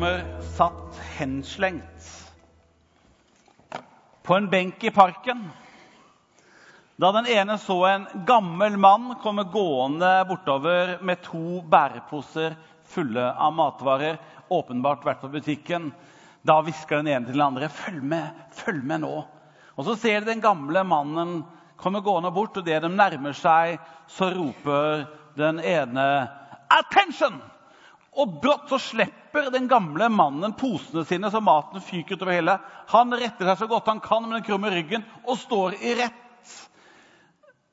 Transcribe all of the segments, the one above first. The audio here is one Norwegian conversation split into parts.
ungdommer satt henslengt på en benk i parken da den ene så en gammel mann komme gående bortover med to bæreposer fulle av matvarer, åpenbart vært på butikken. Da hvisker den ene til den andre, 'Følg med, følg med nå.' Og Så ser de den gamle mannen komme gående bort, og det de nærmer seg, så roper den ene 'Attention!' Og brått så slipper den gamle mannen posene sine, så maten fyker utover hele. Han retter seg så godt han kan med den krumme ryggen og står i rett.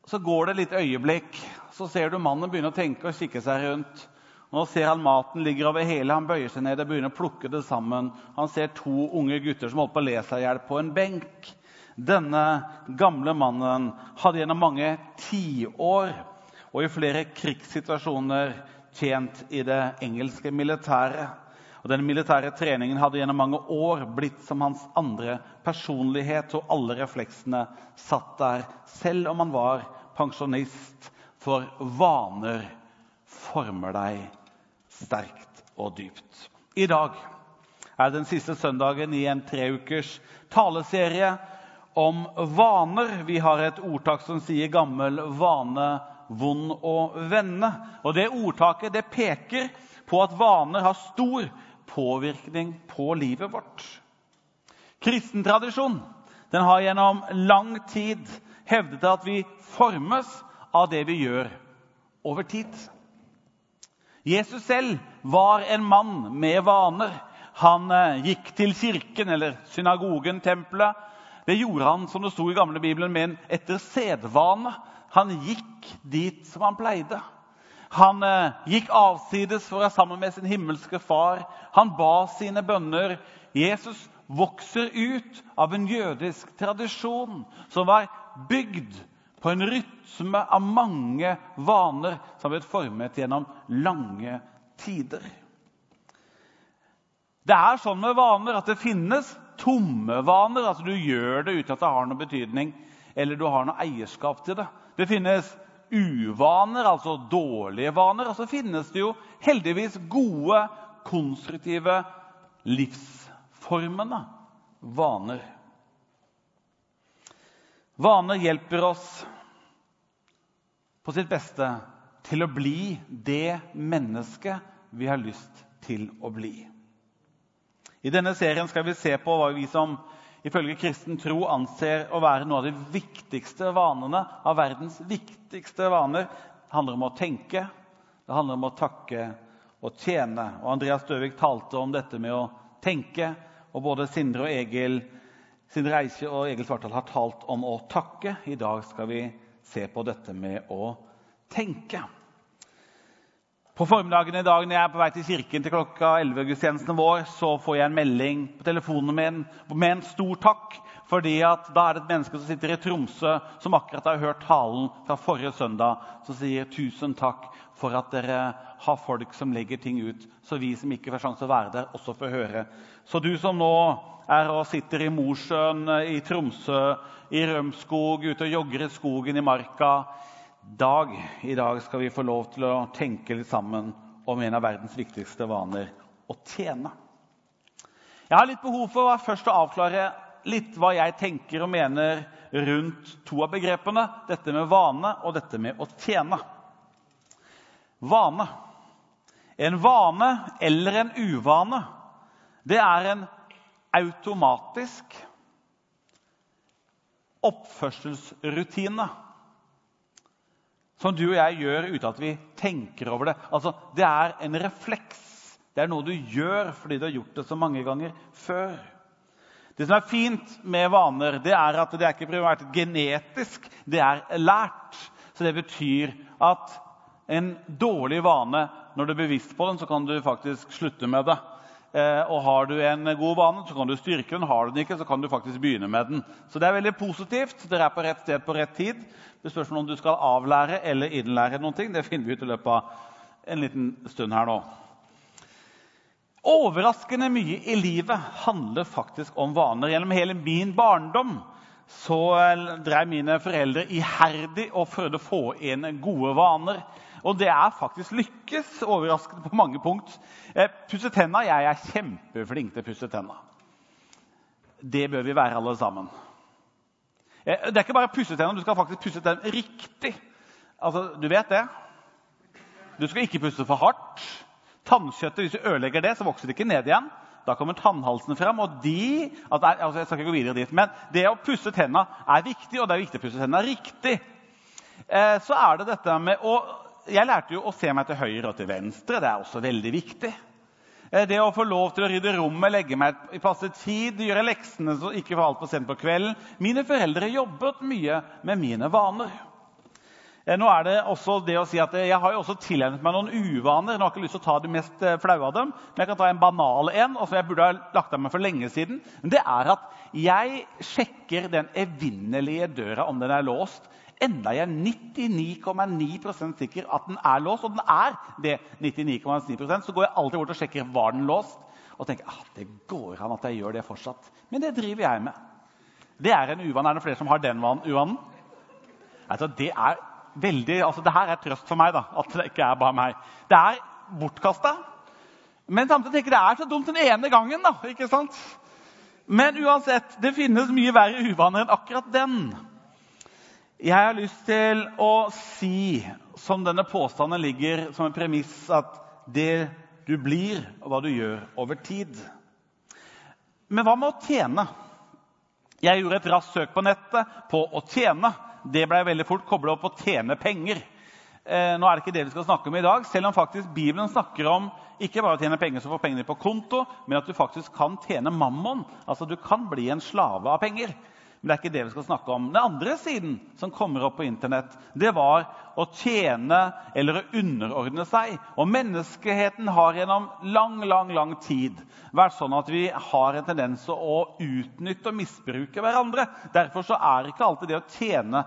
Så går det et lite øyeblikk, så ser du mannen begynne å tenke og kikke seg rundt. Nå ser han maten ligger over hele. Han bøyer seg ned og begynner å plukke det sammen. Han ser to unge gutter som holdt på å le seg i hjel på en benk. Denne gamle mannen hadde gjennom mange tiår og i flere krigssituasjoner tjent i det engelske militæret. Og Den militære treningen hadde gjennom mange år blitt som hans andre personlighet, og alle refleksene satt der, selv om han var pensjonist. For vaner former deg sterkt og dypt. I dag er den siste søndagen i en treukers taleserie om vaner. Vi har et ordtak som sier 'gammel vane vond å vende'. Og Det ordtaket det peker på at vaner har stor påvirkning på livet vårt. Kristen tradisjon den har gjennom lang tid hevdet at vi formes av det vi gjør over tid. Jesus selv var en mann med vaner. Han eh, gikk til kirken, eller synagogen, tempelet. Det gjorde han som det sto i gamle Bibelen, med en etter sedvane. Han gikk dit som han pleide. Han eh, gikk avsides for å være sammen med sin himmelske far. Han ba sine bønner. Jesus vokser ut av en jødisk tradisjon som var bygd på en rytme av mange vaner som har blitt formet gjennom lange tider. Det er sånn med vaner at det finnes tomme vaner. altså Du gjør det uten at det har noen betydning eller du har noe eierskap til det. Det finnes uvaner, altså dårlige vaner. Og så finnes det jo heldigvis gode, konstruktive, livsformene vaner. Vaner hjelper oss på sitt beste til å bli det mennesket vi har lyst til å bli. I denne serien skal vi se på hva vi som ifølge kristen tro anser å være noe av de viktigste vanene av verdens viktigste vaner. Det handler om å tenke, det handler om å takke og tjene. Og Andreas Døvik talte om dette med å tenke, og både Sindre og Egil Sindre Eikje og Egil Svartdal har talt om å takke. I dag skal vi se på dette med å tenke. På formiddagen i dag når jeg er på vei til kirken til klokka 11-gudstjenesten vår, så får jeg en melding på telefonen min med en stor takk. fordi at da er det et menneske som sitter i Tromsø, som akkurat har hørt talen fra forrige søndag, som sier tusen takk for at dere har folk som legger ting ut, så vi som ikke får sjanse å være der, også får høre. Så du som nå er og sitter i Mosjøen, i Tromsø, i Rømskog, ute og jogger i skogen i marka dag, I dag skal vi få lov til å tenke litt sammen om en av verdens viktigste vaner å tjene. Jeg har litt behov for først å avklare litt hva jeg tenker og mener rundt to av begrepene. Dette med vane og dette med å tjene. Vane. En vane eller en uvane, det er en automatisk oppførselsrutine som du og jeg gjør uten at vi tenker over det. Altså, Det er en refleks. Det er noe du gjør fordi du har gjort det så mange ganger før. Det som er fint med vaner, det er at det er ikke primært genetisk, det er lært. Så det betyr at en dårlig vane, når du er bevisst på den, så kan du faktisk slutte med det. Eh, og har du en god vane, så kan du styrke den. Har du den ikke, så kan du faktisk begynne med den. Så det er veldig positivt. Dere er på rett sted på rett tid. Det spørs om du skal avlære eller innlære noen ting. Det finner vi ut i løpet av en liten stund her nå. Overraskende mye i livet handler faktisk om vaner. Gjennom hele min barndom så drev mine foreldre iherdig og prøvde å få inn gode vaner. Og det er faktisk lykkes. Overraskende på mange punkt. Eh, pusse tenna. Jeg er kjempeflink til å pusse tenna. Det bør vi være alle sammen. Eh, det er ikke bare pusse tenna, du skal faktisk pusse tennene riktig. Altså, Du vet det? Du skal ikke pusse for hardt. Tannkjøttet, Hvis du ødelegger det, så vokser det ikke ned igjen. Da kommer tannhalsene frem. og de, altså jeg skal ikke gå videre dit, men Det å pusse tennene er viktig, og det er viktig å pusse tennene riktig. Eh, så er det dette med å Jeg lærte jo å se meg til høyre og til venstre. Det er også veldig viktig. Eh, det å få lov til å rydde rommet, legge meg i passe tid, gjøre leksene så ikke for altfor sent på kvelden. Mine foreldre jobbet mye med mine vaner. Eh, nå er det også det å si at Jeg har jo også tilegnet meg noen uvaner. Nå har jeg ikke lyst til å ta de mest eh, flaue av dem, men jeg kan ta en banal en. og som jeg burde ha lagt av meg for lenge siden. Det er at jeg sjekker den evinnelige døra om den er låst enda jeg er 99,9% sikker at den er låst. Og den er det, 99,9% så går jeg alltid bort og sjekker var den låst. Og tenker ah, det går an at jeg gjør det fortsatt. Men det driver jeg med. Det er en uvan. Er det flere som har den uvanen? Altså, det er veldig, altså, det her er trøst for meg, da, at det ikke er bare meg. Det er bortkasta. Men samtidig tenker jeg det er så dumt den ene gangen. da, ikke sant? Men uansett, det finnes mye verre uvaner enn akkurat den. Jeg har lyst til å si, som denne påstanden ligger som en premiss, at det du blir, og hva du gjør over tid. Men hva med å tjene? Jeg gjorde et raskt søk på nettet på å tjene. Det ble veldig fort kobla opp på å tjene penger. Eh, nå er det ikke det vi skal snakke om i dag, selv om faktisk Bibelen snakker om ikke bare å tjene penger som får pengene på konto, men at du faktisk kan tjene mammon. Altså Du kan bli en slave av penger. Men det er ikke det vi skal snakke om. Den andre siden som kommer opp på Internett, det var å tjene eller å underordne seg. Og menneskeheten har gjennom lang lang, lang tid vært sånn at vi har en tendens til å utnytte og misbruke hverandre. Derfor er ikke alltid det å tjene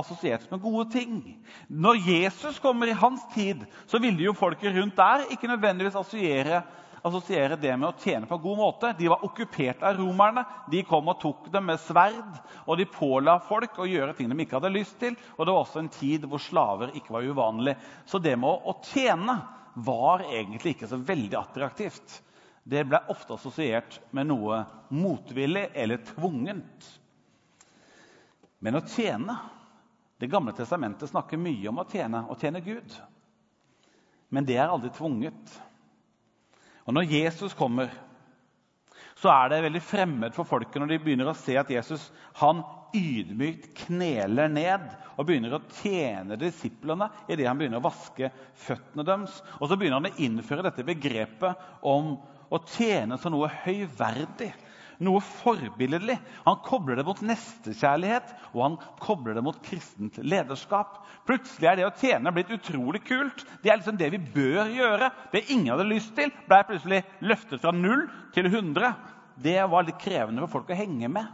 assosiert med gode ting. Når Jesus kommer i hans tid, så ville jo folket rundt der ikke nødvendigvis assosiere assosiere det med å tjene på en god måte. De var okkupert av romerne. De kom og tok dem med sverd, og de påla folk å gjøre ting de ikke hadde lyst til. Og det var også en tid hvor slaver ikke var uvanlig. Så det med å tjene var egentlig ikke så veldig attraktivt. Det ble ofte assosiert med noe motvillig eller tvungent. Men å tjene Det gamle testamentet snakker mye om å tjene, å tjene Gud. Men det er aldri tvunget. Og når Jesus kommer, så er det veldig fremmed for folket når de begynner å se at Jesus han ydmykt kneler ned og begynner å tjene disiplene idet han begynner å vaske føttene deres. Og så begynner han å innføre dette begrepet om å tjene som noe høyverdig noe forbilledlig. Han kobler det mot nestekjærlighet og han kobler det mot kristent lederskap. Plutselig er det å tjene blitt utrolig kult. Det er liksom det vi bør gjøre. Det ingen hadde lyst til, ble plutselig løftet fra null til 100. Det var litt krevende for folk å henge med.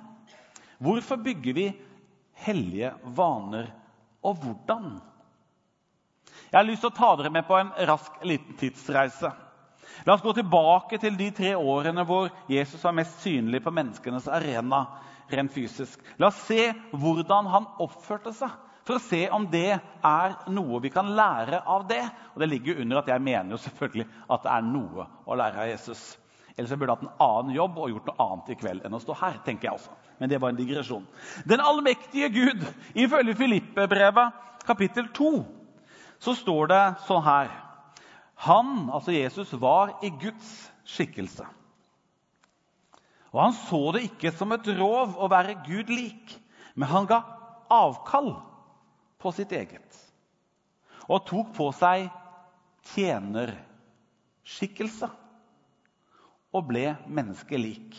Hvorfor bygger vi hellige vaner, og hvordan? Jeg har lyst til å ta dere med på en rask liten tidsreise. La oss gå tilbake til de tre årene hvor Jesus var mest synlig på menneskenes arena. rent fysisk. La oss se hvordan han oppførte seg, for å se om det er noe vi kan lære av det. Og Det ligger under at jeg mener jo selvfølgelig at det er noe å lære av Jesus. Ellers jeg burde hatt en annen jobb og gjort noe annet i kveld enn å stå her. tenker jeg også. Men det var en digresjon. Den allmektige Gud, ifølge Filippe-brevet kapittel 2, så står det sånn her han, altså Jesus, var i Guds skikkelse. Og han så det ikke som et rov å være Gud lik, men han ga avkall på sitt eget og tok på seg tjenerskikkelse og ble menneskelik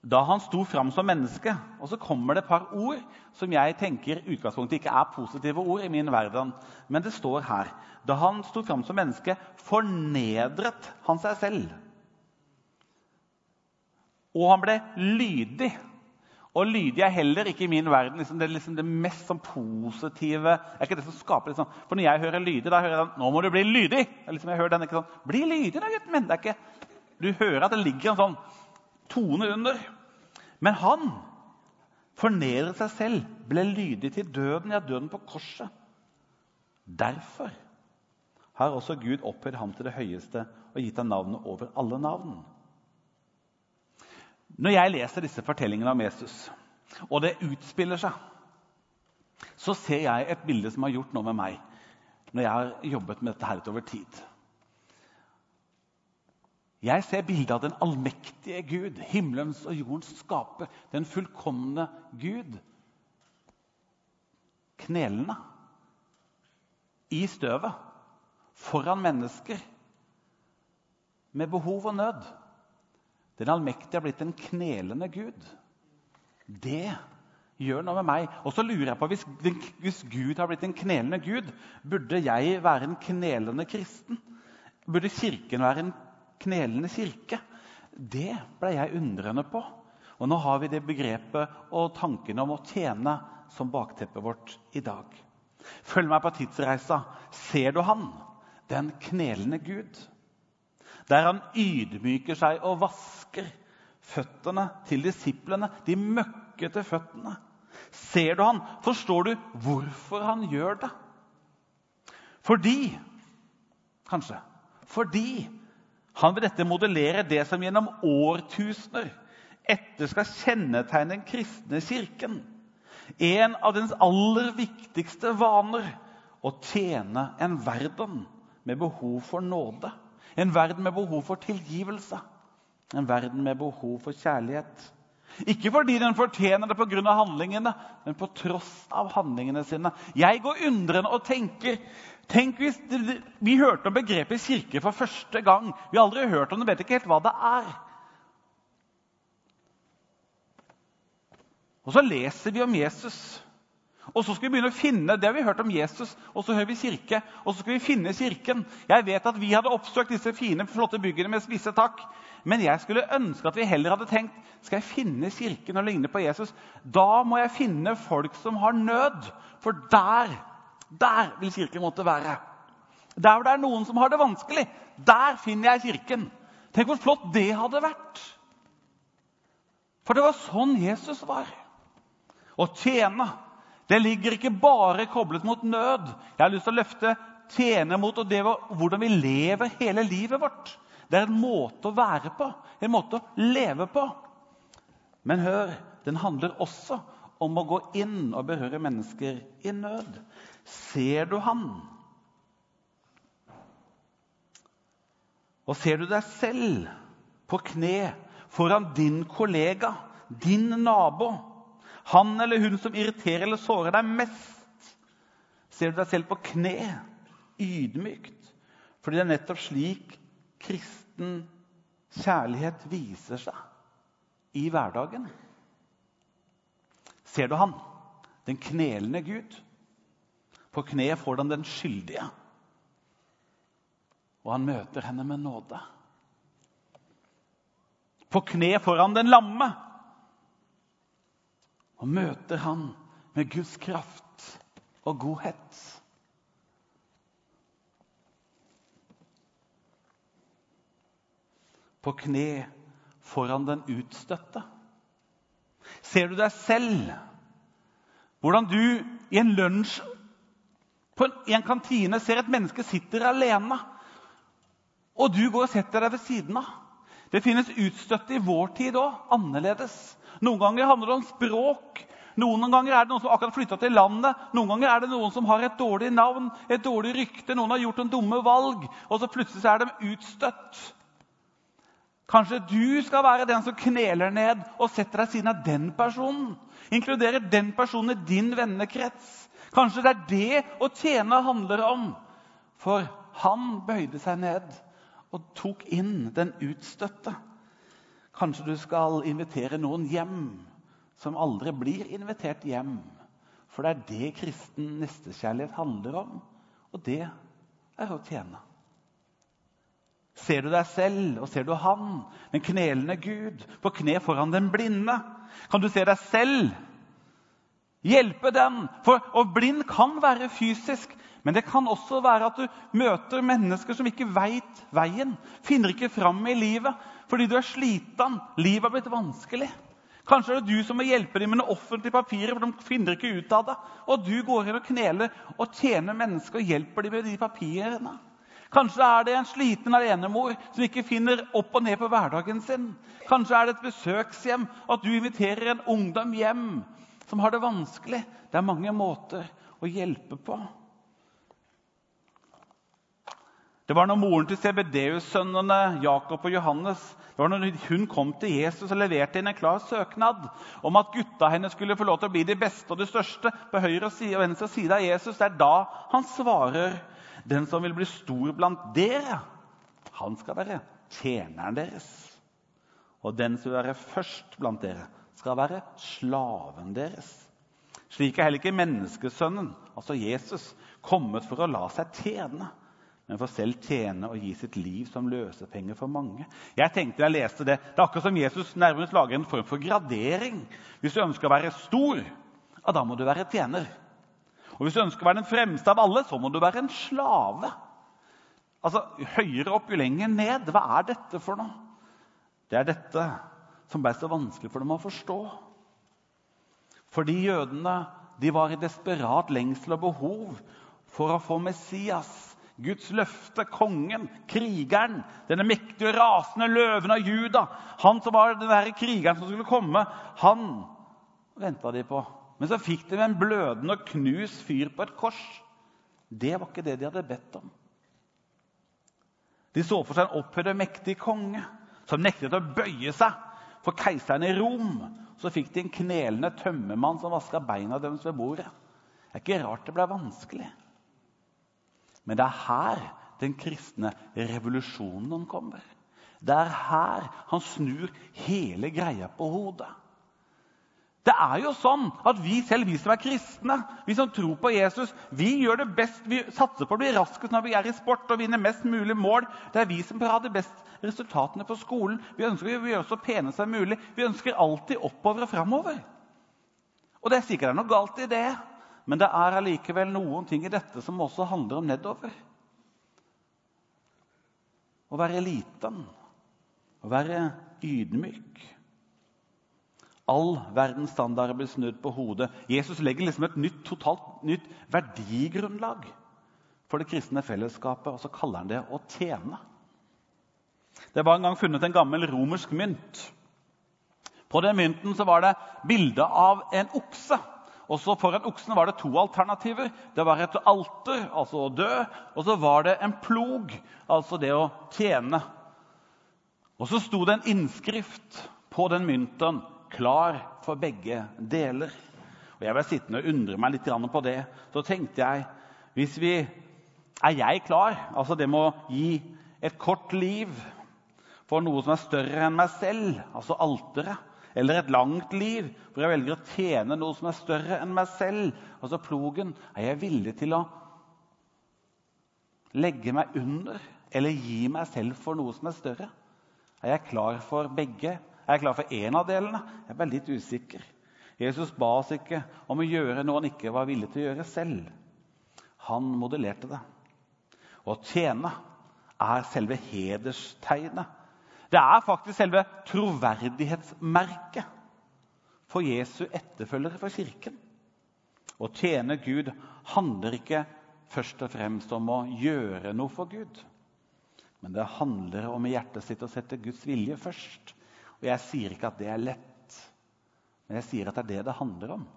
da han sto fram som menneske. Og så kommer det et par ord som jeg tenker utgangspunktet ikke er positive ord i min verden. Men det står her Da han sto fram som menneske, fornedret han seg selv. Og han ble lydig. Og lydig er heller ikke i min verden liksom det, liksom det, mest sånn positive er ikke det som skaper liksom. For når jeg hører lydig, da hører jeg den Nå må du bli lydig! Liksom jeg hører den ikke sånn, Bli lydig, da, gutten min! Det er ikke, du hører at det ligger en sånn tone under. Men han fornedret seg selv, ble lydig til døden, ja, døden på korset. Derfor har også Gud opphøyd ham til det høyeste og gitt ham navnet over alle navn. Når jeg leser disse fortellingene om Jesus, og det utspiller seg, så ser jeg et bilde som har gjort noe med meg når jeg har jobbet med dette her over tid. Jeg ser bildet av den allmektige Gud, himmelens og jordens skaper, den fullkomne Gud, knelende i støvet foran mennesker med behov og nød. Den allmektige har blitt en knelende Gud. Det gjør noe med meg. Og så lurer jeg på, hvis, hvis Gud har blitt en knelende Gud, burde jeg være en knelende kristen? Burde Kirken være en knelende kirke? Det ble jeg undrende på. Og nå har vi det begrepet og tanken om å tjene som bakteppet vårt i dag. Følg meg på tidsreisa. Ser du han? Den knelende Gud der han ydmyker seg og vasker føttene til disiplene. De møkkete føttene. Ser du han? Forstår du hvorfor han gjør det? Fordi Kanskje. Fordi han vil dette modellere det som gjennom årtusener etter skal kjennetegne den kristne kirken. En av dens aller viktigste vaner å tjene en verden med behov for nåde. En verden med behov for tilgivelse. En verden med behov for kjærlighet. Ikke fordi den fortjener det pga. handlingene, men på tross av handlingene sine. Jeg går undrende og tenker Tenk hvis vi hørte om begrepet kirke for første gang. Vi har aldri hørt om det, vet ikke helt hva det er. Og så leser vi om Jesus. Og så skal vi begynne å finne, Det vi har hørt om Jesus, og så hører vi kirke. Og så skal vi finne kirken. Jeg vet at vi hadde oppsøkt disse fine, flotte byggene med spisse takk. Men jeg skulle ønske at vi heller hadde tenkt skal jeg finne kirken og ligne på Jesus. Da må jeg finne folk som har nød. For der, der vil kirken måtte være. Der hvor det er noen som har det vanskelig, der finner jeg kirken. Tenk hvor flott det hadde vært. For det var sånn Jesus var. Å tjene det ligger ikke bare koblet mot nød. Jeg har lyst til å løfte tjene mot og det, hvordan vi lever hele livet vårt. Det er en måte å være på, en måte å leve på. Men hør, den handler også om å gå inn og berøre mennesker i nød. Ser du han? Og ser du deg selv på kne foran din kollega, din nabo? Han eller hun som irriterer eller sårer deg mest, ser du deg selv på kne, ydmykt. Fordi det er nettopp slik kristen kjærlighet viser seg i hverdagen. Ser du han, den knelende Gud? På kne får han den skyldige. Og han møter henne med nåde. På kne får han den lamme og møter han med Guds kraft og godhet. På kne foran den utstøtte. Ser du deg selv? Hvordan du i en lunsj på en, kantine ser et menneske sitter alene, og du går og setter deg ved siden av. Det finnes utstøtte i vår tid òg, annerledes. Noen ganger handler det om språk. Noen ganger er det noen som akkurat flytta til landet. Noen ganger er det noen som har et dårlig navn, et dårlig rykte. Noen har gjort en dumme valg, og så plutselig er de utstøtt. Kanskje du skal være den som kneler ned og setter deg siden av den personen. Inkluderer den personen i din vennekrets. Kanskje det er det å tjene handler om. For han bøyde seg ned og tok inn den utstøtte. Kanskje du skal invitere noen hjem som aldri blir invitert hjem. For det er det kristen nestekjærlighet handler om, og det er å tjene. Ser du deg selv, og ser du Han, den knelende Gud, på kne foran den blinde? Kan du se deg selv? Hjelpe den? For, og blind kan være fysisk, men det kan også være at du møter mennesker som ikke veit veien. Finner ikke fram i livet fordi du er sliten. Livet har blitt vanskelig. Kanskje er det du som må hjelpe dem med noen offentlige papirer, for de finner ikke ut av det. Og du går inn og kneler og tjener mennesker og hjelper dem med de papirene. Kanskje er det en sliten alenemor som ikke finner opp og ned på hverdagen sin. Kanskje er det et besøkshjem, at du inviterer en ungdom hjem som har det vanskelig. Det er mange måter å hjelpe på. Det var når moren til CBDU-sønnene Jakob og Johannes det var når hun kom til Jesus og leverte inn en klar søknad om at gutta hennes skulle få lov til å bli de beste og de største på høyre og venstre side av Jesus. Det er da han svarer, 'Den som vil bli stor blant dere, han skal være tjeneren deres.' 'Og den som vil være først blant dere, skal være slaven deres.' Slik er heller ikke menneskesønnen, altså Jesus, kommet for å la seg tjene men for selv tjene og gi sitt liv som løsepenger for mange. Jeg tenkte jeg leste Det Det er akkurat som Jesus nærmest lager en form for gradering. Hvis du ønsker å være stor, ja, da må du være tjener. Og hvis du ønsker å være den fremste av alle, så må du være en slave. Altså, Høyere opp, jo lenger ned. Hva er dette for noe? Det er dette som ble så vanskelig for dem å forstå. Fordi jødene de var i desperat lengsel og behov for å få Messias Guds løfte, kongen, krigeren, denne mektige, rasende løven av Juda, han som var den krigeren som skulle komme, han venta de på. Men så fikk de en blødende og knust fyr på et kors. Det var ikke det de hadde bedt om. De så for seg en opphøyd og mektig konge som nektet å bøye seg for keiseren i Rom. Så fikk de en knelende tømmermann som vaska beina deres ved bordet. Det er ikke rart det ble vanskelig. Men det er her den kristne revolusjonen kommer. Det er her han snur hele greia på hodet. Det er jo sånn at Vi selv, vi som er kristne, vi som tror på Jesus, vi gjør det best, vi satser på å bli raskest når vi er i sport og vinner mest mulig mål. Det er vi som har de beste resultatene på skolen. Vi ønsker å gjøre så pene som mulig. Vi ønsker alltid oppover og framover. Og det er sikkert noe galt i det. Men det er allikevel noen ting i dette som også handler om nedover. Å være liten, å være ydmyk. All verdens standarder blir snudd på hodet. Jesus legger liksom et nytt, totalt nytt verdigrunnlag for det kristne fellesskapet, og så kaller han det å tjene. Det var en gang funnet en gammel romersk mynt. På den mynten var det bilde av en okse også Foran oksen var det to alternativer. Det var et alter, altså å dø, og så var det en plog, altså det å tjene. Og så sto det en innskrift på den mynten, klar for begge deler. Og Jeg ble sittende og undre meg litt på det. Så tenkte jeg hvis vi Er jeg klar? Altså det med å gi et kort liv for noe som er større enn meg selv, altså alteret eller et langt liv hvor jeg velger å tjene noe som er større enn meg selv, altså plogen, er jeg villig til å legge meg under eller gi meg selv for noe som er større? Er jeg klar for begge? Er klar for én av delene? Jeg er litt usikker. Jesus ba oss ikke om å gjøre noe han ikke var villig til å gjøre selv. Han modellerte det. Å tjene er selve hederstegnet det er faktisk selve troverdighetsmerket for Jesu etterfølgere for Kirken. Å tjene Gud handler ikke først og fremst om å gjøre noe for Gud. Men det handler om i hjertet sitt å sette Guds vilje først. Og Jeg sier ikke at det er lett, men jeg sier at det er det det handler om.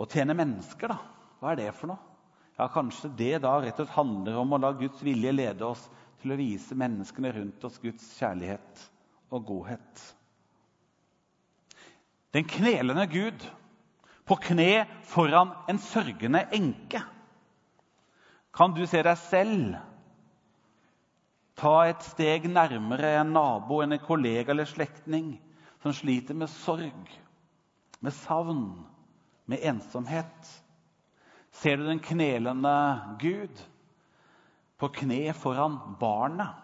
Å tjene mennesker, da. Hva er det for noe? Ja, Kanskje det da rett og slett handler om å la Guds vilje lede oss til å vise menneskene rundt oss Guds kjærlighet og godhet. Den knelende Gud på kne foran en sørgende enke. Kan du se deg selv ta et steg nærmere en nabo, en kollega eller slektning som sliter med sorg, med savn, med ensomhet? Ser du den knelende Gud? på kne foran barnet?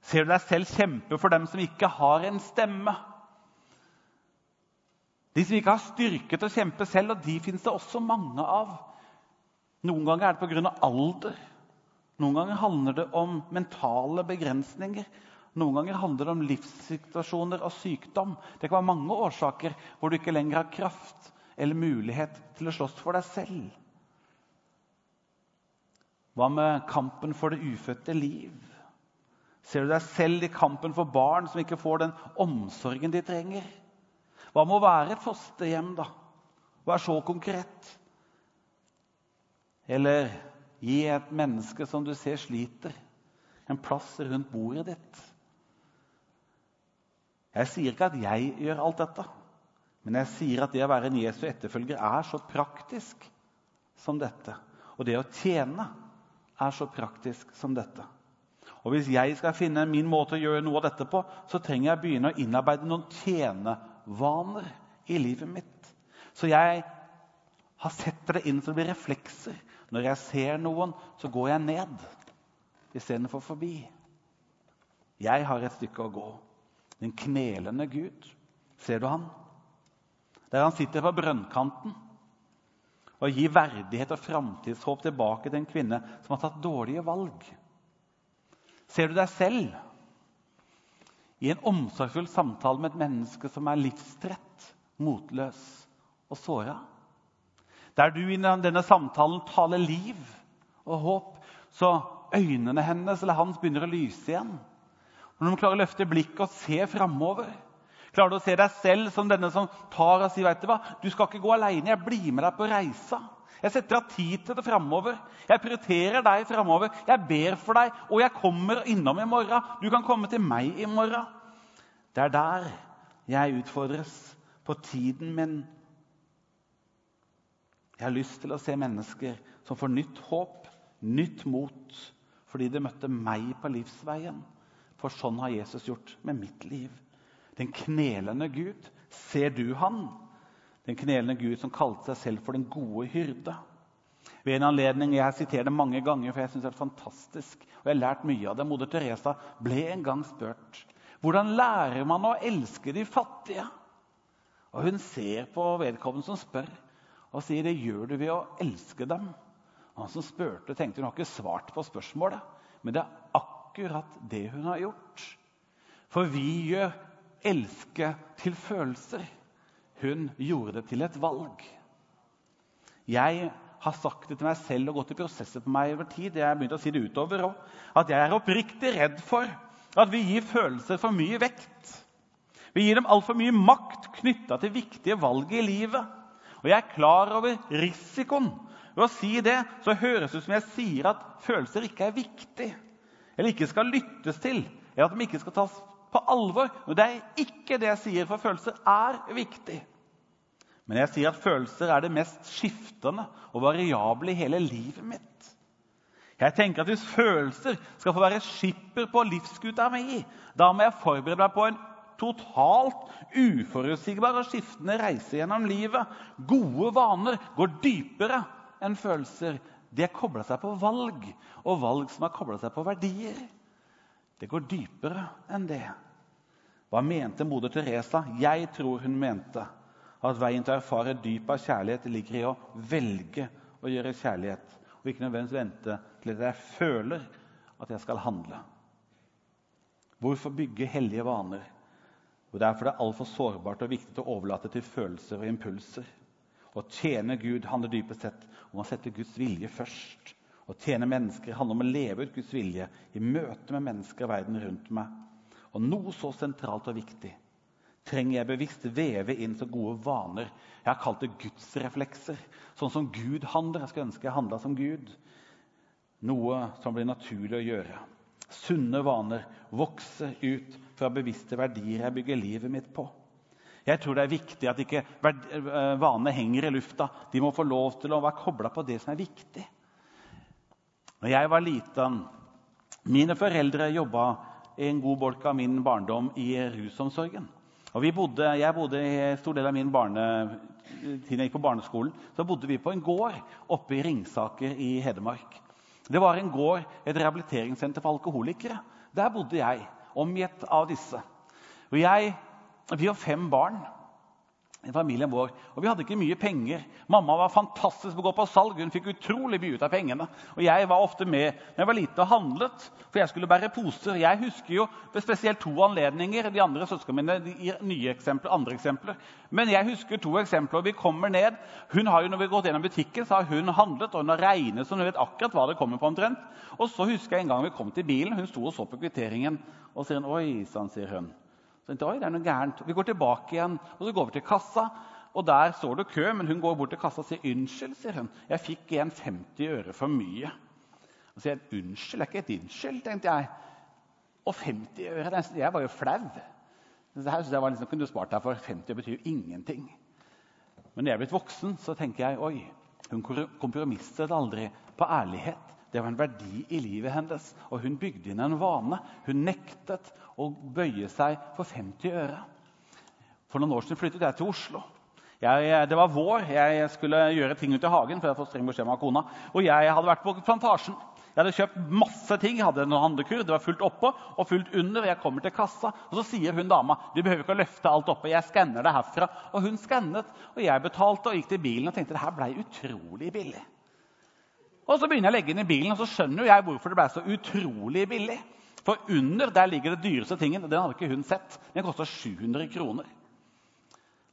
Ser du deg selv kjempe for dem som ikke har en stemme? De som ikke har styrke til å kjempe selv, og de fins det også mange av. Noen ganger er det pga. alder. Noen ganger handler det om mentale begrensninger. Noen ganger handler det om livssituasjoner og sykdom. Det kan være mange årsaker hvor du ikke lenger har kraft eller mulighet til å slåss for deg selv. Hva med kampen for det ufødte liv? Ser du deg selv i kampen for barn som ikke får den omsorgen de trenger? Hva med å være et fosterhjem, da? Vær så konkret? Eller gi et menneske som du ser sliter, en plass rundt bordet ditt? Jeg sier ikke at jeg gjør alt dette, men jeg sier at det å være en Jesu etterfølger er så praktisk som dette. Og det å tjene er så praktisk som dette. Og Hvis jeg skal finne min måte å gjøre noe av dette på, så trenger jeg begynne å innarbeide noen tjenevaner i livet mitt. Så jeg har sett det inn det blir reflekser. Når jeg ser noen, så går jeg ned istedenfor forbi. Jeg har et stykke å gå. Den knelende Gud. Ser du han? Der han sitter på brønnkanten og gir verdighet og framtidshåp tilbake til en kvinne som har tatt dårlige valg. Ser du deg selv i en omsorgsfull samtale med et menneske som er livstrett, motløs og såra? Der du i denne samtalen taler liv og håp, så øynene hennes eller hans begynner å lyse igjen. Når du klarer å løfte blikket og se framover. Klarer du å se deg selv som denne som tar og sier vet du hva, du skal ikke gå alene, jeg blir med deg på reisa. Jeg setter av tid til det framover. Jeg prioriterer deg framover. Jeg ber for deg, og jeg kommer innom i morgen. Du kan komme til meg i morgen. Det er der jeg utfordres på tiden min. Jeg har lyst til å se mennesker som får nytt håp, nytt mot, fordi de møtte meg på livsveien. For sånn har Jesus gjort med mitt liv. Den knelende Gud. Ser du han? Den knelende Gud som kalte seg selv for den gode hyrde. Ved en anledning, Jeg siterer det mange ganger, for jeg synes det er fantastisk. og jeg har lært mye av det. Moder Teresa ble en gang spurt hvordan lærer man å elske de fattige. Og Hun ser på vedkommende som spør, og sier det gjør du ved å elske dem. Han som spurte, tenkte hun har ikke svart på spørsmålet. Men det er akkurat det hun har gjort. For vi gjør elske til følelser. Hun gjorde det til et valg. Jeg har sagt det til meg selv og gått i prosesser på meg over tid. Jeg har begynt å si det utover også, At jeg er oppriktig redd for at vi gir følelser for mye vekt. Vi gir dem altfor mye makt knytta til viktige valg i livet. Og jeg er klar over risikoen. Ved å si det så høres det ut som jeg sier at følelser ikke er viktig eller ikke skal lyttes til, eller at de ikke skal tas på alvor. Og det er ikke det jeg sier, for følelser er viktig. Men jeg sier at følelser er det mest skiftende og variable i hele livet mitt. Jeg tenker at Hvis følelser skal få være skipper på livsskuta mi, da må jeg forberede meg på en totalt uforutsigbar og skiftende reise gjennom livet. Gode vaner går dypere enn følelser de er kobla seg på valg, og valg som er kobla seg på verdier. Det går dypere enn det. Hva mente moder Teresa? Jeg tror hun mente at veien til å erfare dyp av kjærlighet ligger i å velge å gjøre kjærlighet, og ikke nødvendigvis vente til at jeg føler at jeg skal handle. Hvorfor bygge hellige vaner? Og Derfor er det altfor sårbart og viktig å overlate til følelser og impulser. Å tjene Gud handler dypest sett om å sette Guds vilje først. Å tjene mennesker handler om å leve ut Guds vilje i møte med mennesker i verden rundt meg. Og noe så sentralt og viktig trenger jeg bevisst veve inn så gode vaner. Jeg har kalt det gudsreflekser. Sånn som Gud handler. Jeg skulle ønske jeg handla som Gud. Noe som blir naturlig å gjøre. Sunne vaner vokser ut fra bevisste verdier jeg bygger livet mitt på. Jeg tror det er viktig at ikke eh, vanene henger i lufta. De må få lov til å være kobla på det som er viktig. Når jeg var liten Mine foreldre jobba en god bolk av min barndom i rusomsorgen. Og bodde, jeg bodde i stor del av min barnetid jeg gikk på barneskolen, så bodde vi på en gård oppe i Ringsaker i Hedmark. Det var en gård, et rehabiliteringssenter for alkoholikere. Der bodde jeg, omgitt av disse. Og jeg vi har fem barn. I familien vår. Og vi hadde ikke mye penger. Mamma var fantastisk på å gå på salg. Hun fikk utrolig mye ut av pengene. Og jeg var ofte med når jeg var liten og handlet, for jeg skulle bære poser. Jeg husker jo ved spesielt to anledninger. De andre søsknene mine gir nye eksempler, andre eksempler. Men jeg husker to eksempler. Vi kommer ned. Hun har jo, når vi har gått gjennom butikken, så har hun handlet, og hun har regnet, så hun vet akkurat hva det kommer på omtrent. Og så husker jeg en gang vi kom til bilen. Hun sto og så på kvitteringen. Og sier hun, oi sann, sier hun. Tenkte, Oi, det er noe gærent. Vi går tilbake igjen, og så går vi til kassa. Og Der står det kø, men hun går bort til kassa og sier unnskyld. sier hun. Jeg fikk igjen 50 øre for mye. Og sier jeg, unnskyld, er ikke et unnskyld, tenkte jeg. Og 50 øre Jeg var jo flau. Det her, jeg var liksom, kunne du spart deg for 50 betyr jo ingenting. Men når jeg er blitt voksen, så tenker jeg oi, hun kompromisset aldri på ærlighet. Det var en verdi i livet hennes, og hun bygde inn en vane. Hun nektet å bøye seg for 50 øre. For noen år siden flyttet jeg til Oslo. Jeg, det var vår. Jeg skulle gjøre ting ute i hagen. for jeg hadde fått streng beskjed av kona. Og jeg hadde vært på plantasjen. Jeg hadde kjøpt masse ting. Jeg hadde noen handlekur. Det var fullt oppå og fullt under. Jeg kommer til kassa, og så sier hun dama du behøver ikke å løfte alt oppe. Jeg skanner det herfra. Og hun skannet, og jeg betalte og gikk til bilen og tenkte det her ble utrolig billig. Og så begynner jeg å legge inn i bilen, og så skjønner jeg hvorfor det ble så utrolig billig. For under der ligger det dyreste tingen. Den hadde ikke hun sett. Den kosta 700 kroner.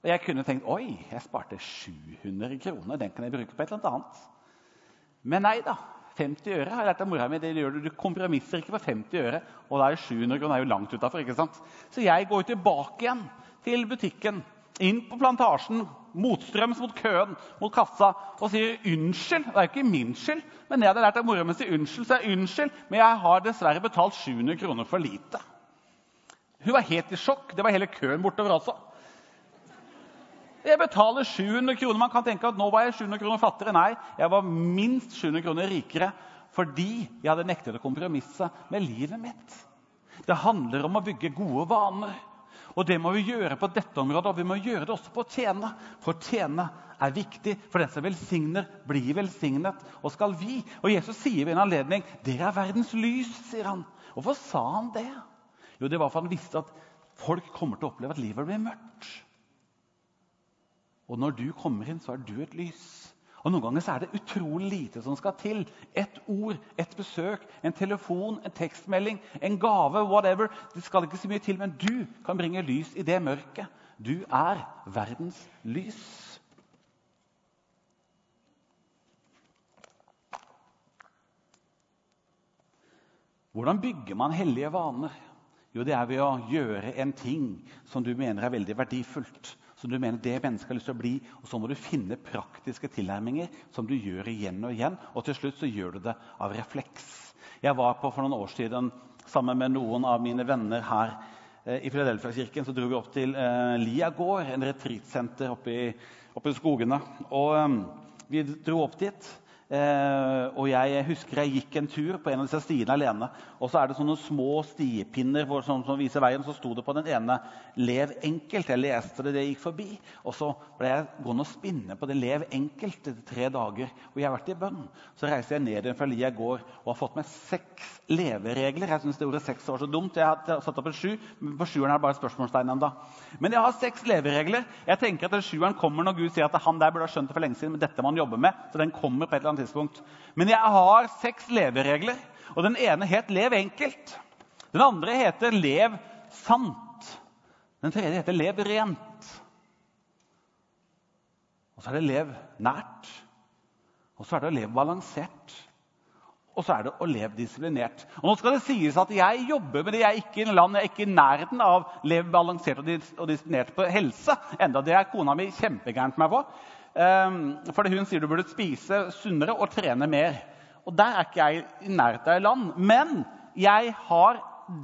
Og jeg kunne tenkt oi, jeg sparte 700 kroner. Den kan jeg bruke på et eller annet. Men nei da. 50 øre har jeg lært av mora mi. Det gjør du. du kompromisser ikke på 50 øre. Og da er 700 kroner er jo langt utafor. Så jeg går tilbake igjen til butikken inn på plantasjen, motstrøms mot køen, mot kassa, og sier unnskyld. Det er jo ikke min skyld, men jeg hadde lært av mora mi å si unnskyld. Så jeg unnskyld, men jeg har dessverre betalt 700 kroner for lite. Hun var helt i sjokk. Det var hele køen bortover også. Jeg betaler 700 kroner. Man kan tenke at nå var jeg 700 kroner fattigere. Nei, jeg var minst 700 kroner rikere fordi jeg hadde nektet å kompromisse med livet mitt. Det handler om å bygge gode vaner. Og det må vi gjøre på dette området, og vi må gjøre det også på å tjene. For å tjene er viktig, for den som velsigner, blir velsignet. Og skal vi Og Jesus sier ved en anledning 'Dere er verdens lys', sier han. Hvorfor sa han det? Jo, det var for han visste at folk kommer til å oppleve at livet blir mørkt. Og når du kommer inn, så er du et lys. Og Noen ganger er det utrolig lite som skal til. Et ord, et besøk, en telefon, en tekstmelding, en gave, whatever. Det skal ikke så mye til, men du kan bringe lys i det mørket. Du er verdens lys. Hvordan bygger man hellige vaner? Jo, det er ved å gjøre en ting som du mener er veldig verdifullt som du mener det mennesket har lyst til å bli. Og så må du finne praktiske tilnærminger som du gjør igjen og igjen. Og til slutt så gjør du det av refleks. Jeg var på for noen år siden sammen med noen av mine venner her eh, i Filadelfia-kirken. Så dro vi opp til eh, Lia gård, en retreatsenter oppe oppe i skogene. Og eh, vi dro opp dit. Eh, og jeg husker jeg gikk en tur på en av disse stiene alene. Og så er det sånne små stiepinner hvor, som, som, viser veien. Så sto det på den ene 'Lev enkelt'. Jeg leste det, det gikk forbi. Og så ble jeg gående og spinne på det 'Lev enkelt' etter tre dager. Og jeg har vært i bønn. Så reiser jeg ned fra Lia gård og har fått meg seks leveregler. Jeg syns det ordet seks var så dumt. Jeg har satt opp en sju. men På sjueren er det bare spørsmålstegn enda. Men jeg har seks leveregler. Jeg tenker at den sjueren kommer når Gud sier at han der burde ha skjønt det for lenge siden. men dette må han jobbe med, så den kommer på et eller annet tidspunkt. Men jeg har seks leveregler. Og den ene het 'lev enkelt'. Den andre heter 'lev sant'. Den tredje heter 'lev rent'. Og så er det 'lev nært'. Og så er det 'lev balansert'. Og så er det å leve disiplinert. Og nå skal det sies at Jeg jobber med det. Jeg er ikke i land, jeg er ikke i nærheten av leve balansert og disiplinert på helse. Enda det er kona mi kjempegærent meg på. Um, fordi hun sier du burde spise sunnere og trene mer. Og Der er ikke jeg i nærheten av land. Men jeg har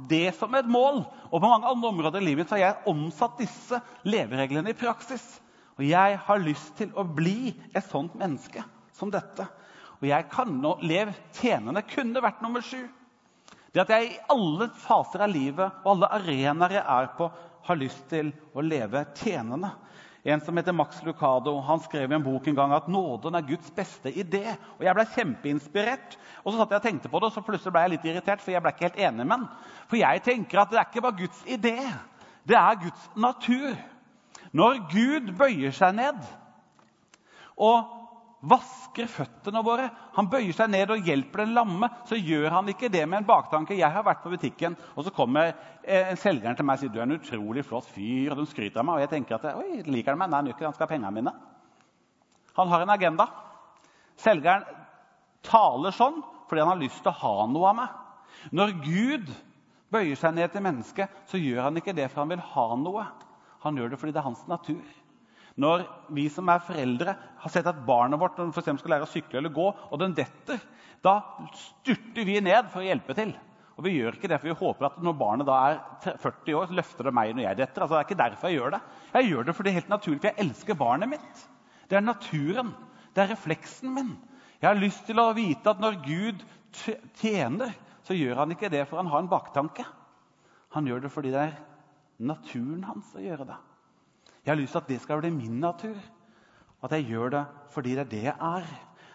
det som et mål. Og på mange andre områder i livet så har jeg omsatt disse levereglene i praksis. Og jeg har lyst til å bli et sånt menneske som dette. Og jeg kan nå leve tjenende kunne vært nummer sju. Det at jeg i alle faser av livet og alle arenaer jeg er på, har lyst til å leve tjenende. En som heter Max Lucado han skrev i en bok en gang at nåden er Guds beste idé. Og Jeg ble kjempeinspirert. Og så satt jeg og tenkte på det, og så plutselig ble jeg litt irritert. For jeg ble ikke helt enig med han. For jeg tenker at det er ikke bare Guds idé. Det er Guds natur. Når Gud bøyer seg ned og vasker føttene våre, han bøyer seg ned og hjelper den lamme, så gjør han ikke det med en baktanke. Jeg har vært på butikken, og så kommer eh, en selgeren til meg og sier du er en utrolig flott fyr. og de skryter av meg, og jeg tenker at oi, liker han meg? Nei, han gjør ikke det, han skal ha pengene mine. Han har en agenda. Selgeren taler sånn fordi han har lyst til å ha noe av meg. Når Gud bøyer seg ned til mennesket, så gjør han ikke det for han vil ha noe. Han gjør det fordi det er hans natur. Når vi som er foreldre, har sett at barnet vårt for skal lære å sykle eller gå, og den detter, da styrter vi ned for å hjelpe til. Og vi gjør ikke det for vi håper at når barnet da er 40 år, så løfter det meg når jeg detter. Altså, det er ikke derfor jeg gjør det. Jeg gjør det fordi det er helt naturlig, for jeg elsker barnet mitt. Det er naturen. Det er refleksen min. Jeg har lyst til å vite at når Gud tjener, så gjør han ikke det for han har en baktanke. Han gjør det fordi det er naturen hans å gjøre det. Jeg har lyst til at det skal bli min natur. At jeg gjør det fordi det er det jeg er.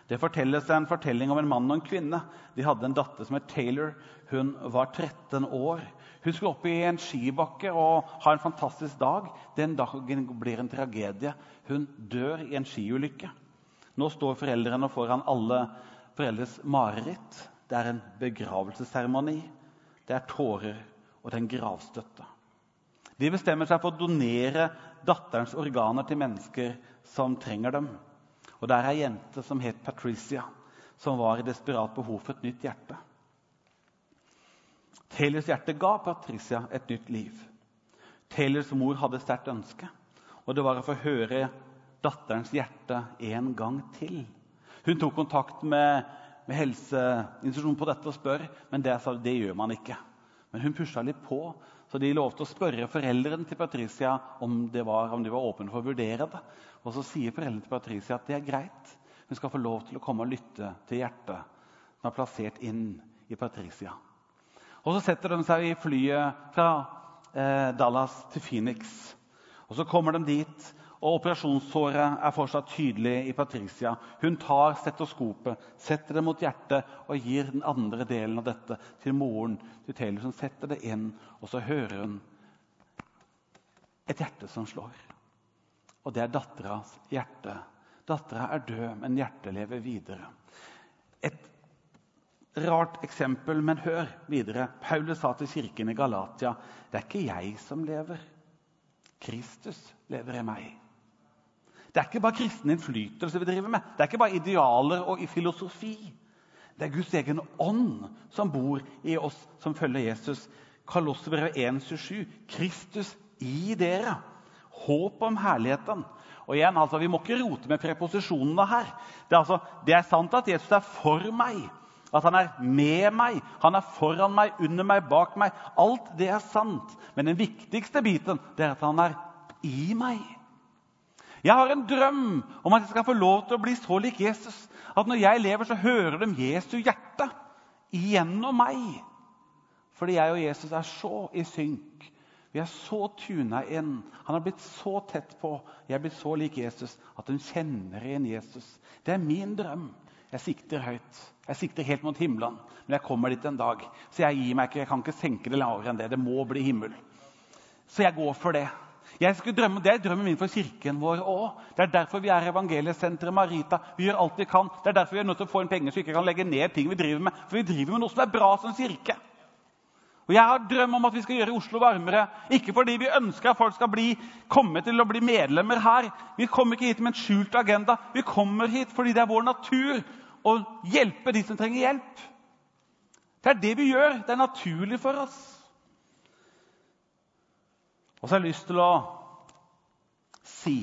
Det fortelles en fortelling om en mann og en kvinne. De hadde en datter som het Taylor. Hun var 13 år. Hun skulle opp i en skibakke og ha en fantastisk dag. Den dagen blir en tragedie. Hun dør i en skiulykke. Nå står foreldrene foran alle foreldres mareritt. Det er en begravelsesseremoni. Det er tårer, og det er en gravstøtte. De bestemmer seg for å donere datterens organer til mennesker som trenger dem. Og Der er ei jente som het Patricia, som var i desperat behov for et nytt hjerte. Taylors hjerte ga Patricia et nytt liv. Taylors mor hadde sterkt ønske, og det var å få høre datterens hjerte en gang til. Hun tok kontakt med, med helseinstitusjonen på dette og spør, men det, det gjør man ikke. Men hun pusha litt på, så de lovte å spørre foreldrene til Patricia om var, om de var åpne for å vurdere det. Og så sier foreldrene til Patricia at det er greit. Hun skal få lov til å komme og lytte til hjertet som er plassert inn i Patricia. Og Så setter de seg i flyet fra eh, Dallas til Phoenix. Og Så kommer de dit, og operasjonssåret er fortsatt tydelig i Patricia. Hun tar stetoskopet, setter det mot hjertet og gir den andre delen av dette til moren til Taylor, som setter det inn. Og så hører hun et hjerte som slår. Og det er datteras hjerte. Dattera er død, men hjertet lever videre. Et rart eksempel, men hør videre. Paulus sa til kirken i Galatia det er ikke jeg som lever. Kristus lever i meg. Det er ikke bare kristen innflytelse vi driver med. Det er ikke bare idealer og filosofi. Det er Guds egen ånd som bor i oss som følger Jesus. Kolossebrevet 1,27. Kristus i dere. Håp om herligheten. Og igjen, altså, Vi må ikke rote med preposisjonene her. Det er, altså, det er sant at Jesus er for meg. At han er med meg, han er foran meg, under meg, bak meg. Alt det er sant. Men den viktigste biten det er at han er i meg. Jeg har en drøm om at jeg skal få lov til å bli så lik Jesus at når jeg lever, så hører de Jesu hjerte gjennom meg. Fordi jeg og Jesus er så i synk. Vi er så tuna inn. Han har blitt så tett på. Jeg er blitt så lik Jesus at hun kjenner igjen Jesus. Det er min drøm. Jeg sikter høyt. Jeg sikter helt mot himmelen. Men jeg kommer dit en dag. Så jeg gir meg ikke. Jeg kan ikke senke det lavere enn det. Det må bli himmel. Så jeg går for det. Drømme, det er drømmen min for kirken vår òg. Det er derfor vi er evangeliesenteret Marita. Vi gjør alt vi kan. Det er derfor vi er nødt til å få inn penger så vi ikke kan legge ned ting vi driver med. For vi driver med noe som er bra som kirke. Og Jeg har drøm om at vi skal gjøre Oslo varmere. Ikke fordi vi ønsker at folk skal bli, komme til å bli medlemmer her. Vi kommer ikke hit med en skjult agenda. Vi kommer hit fordi det er vår natur å hjelpe de som trenger hjelp. Det er det vi gjør. Det er naturlig for oss. Og så har jeg lyst til å si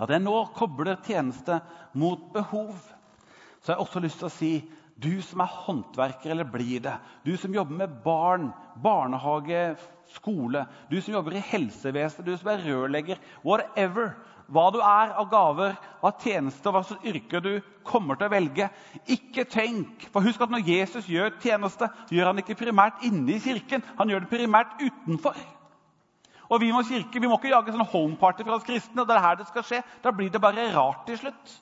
at jeg nå kobler tjeneste mot behov. Så jeg har også lyst til å si du som er håndverker eller blir det, du som jobber med barn, barnehage, skole, du som jobber i helsevesenet, du som er rørlegger, whatever, hva du er av gaver, av tjenester, hva slags yrke du kommer til å velge. Ikke tenk, for Husk at når Jesus gjør tjeneste, gjør han ikke primært inne i kirken. Han gjør det primært utenfor. Og vi må kirke, vi må ikke jage sånn homeparty fra oss kristne. og det er her det skal skje. Da blir det bare rart til slutt.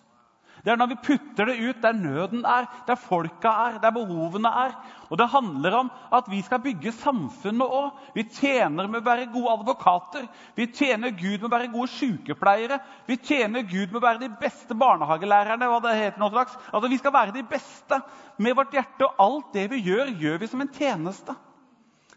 Det er når vi putter det ut der nøden er, der folka er, der behovene er. Og det handler om at vi skal bygge samfunnet òg. Vi tjener med å være gode advokater. Vi tjener Gud med å være gode sykepleiere. Vi tjener Gud med å være de beste barnehagelærerne. hva det heter noe slags. Altså, Vi skal være de beste med vårt hjerte, og alt det vi gjør, gjør vi som en tjeneste.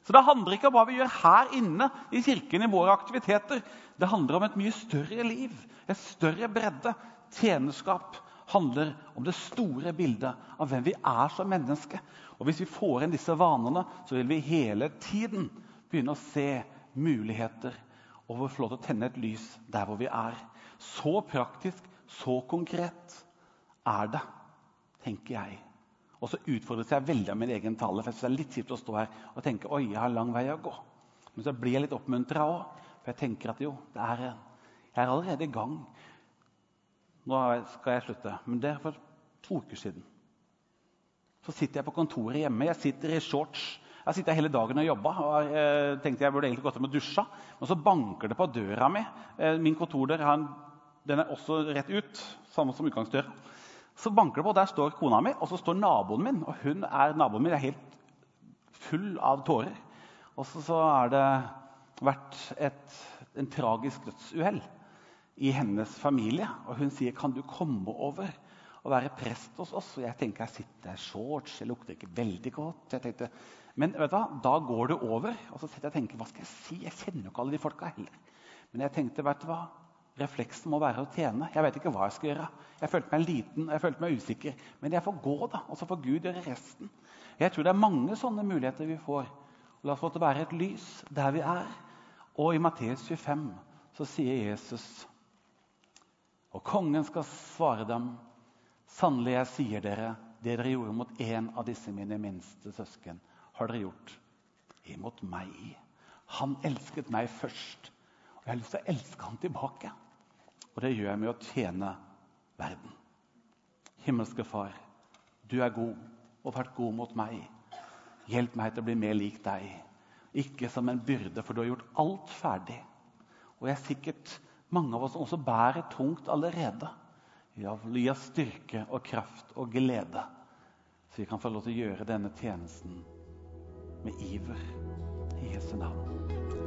Så Det handler ikke om hva vi gjør her inne i kirken i våre aktiviteter. Det handler om et mye større liv, et større bredde, tjenerskap handler om det store bildet av hvem vi er som menneske. Og Hvis vi får inn disse vanene, så vil vi hele tiden begynne å se muligheter og få lov til å tenne et lys der hvor vi er. Så praktisk, så konkret er det, tenker jeg. Og så utfordres jeg veldig av min egen tale. for jeg synes Det er litt kjipt å stå her og tenke oi, jeg har lang vei å gå. Men så blir jeg litt oppmuntra òg. For jeg tenker at jo, er, jeg er allerede i gang. Nå skal jeg slutte. Men det er for to uker siden. Så sitter jeg på kontoret hjemme. Jeg sitter i shorts. Jeg sitter hele dagen og jobba. og jeg tenkte jeg burde egentlig gått hjem og dusja. Men så banker det på døra mi. Eh, min kontordør den er også rett ut, samme som utgangsdøra. Så banker det på, og der står kona mi, og så står naboen min. Og hun er, naboen min er helt full av tårer. Og så, har det vært et, en tragisk dødsuhell i hennes familie. Og hun sier, 'Kan du komme over og være prest hos oss?' Og jeg tenker, jeg sitter i shorts, jeg lukter ikke veldig godt. Jeg tenkte, Men vet du hva, da går det over. Og så sitter jeg og tenker, hva skal jeg si? Jeg kjenner jo ikke alle de folka heller. Men jeg tenkte, vet du hva? Refleksen må være å tjene. Jeg vet ikke hva jeg skal gjøre. Jeg følte meg liten jeg følte meg usikker. Men jeg får gå, da. Og så får Gud gjøre resten. Jeg tror det er mange sånne muligheter vi får. La oss få til å være et lys der vi er. Og i Matteus 25 så sier Jesus og kongen skal svare dem, sannelig, jeg sier dere, det dere gjorde mot en av disse mine minste søsken, har dere gjort imot meg. Han elsket meg først, og jeg har lyst til å elske ham tilbake. Og det gjør jeg med å tjene verden. Himmelske Far, du er god og har vært god mot meg. Hjelp meg til å bli mer lik deg. Ikke som en byrde, for du har gjort alt ferdig. Og jeg er sikkert mange av oss også bærer tungt allerede. Ja, gi oss styrke og kraft og glede, så vi kan få lov til å gjøre denne tjenesten med iver. I Jesu navn.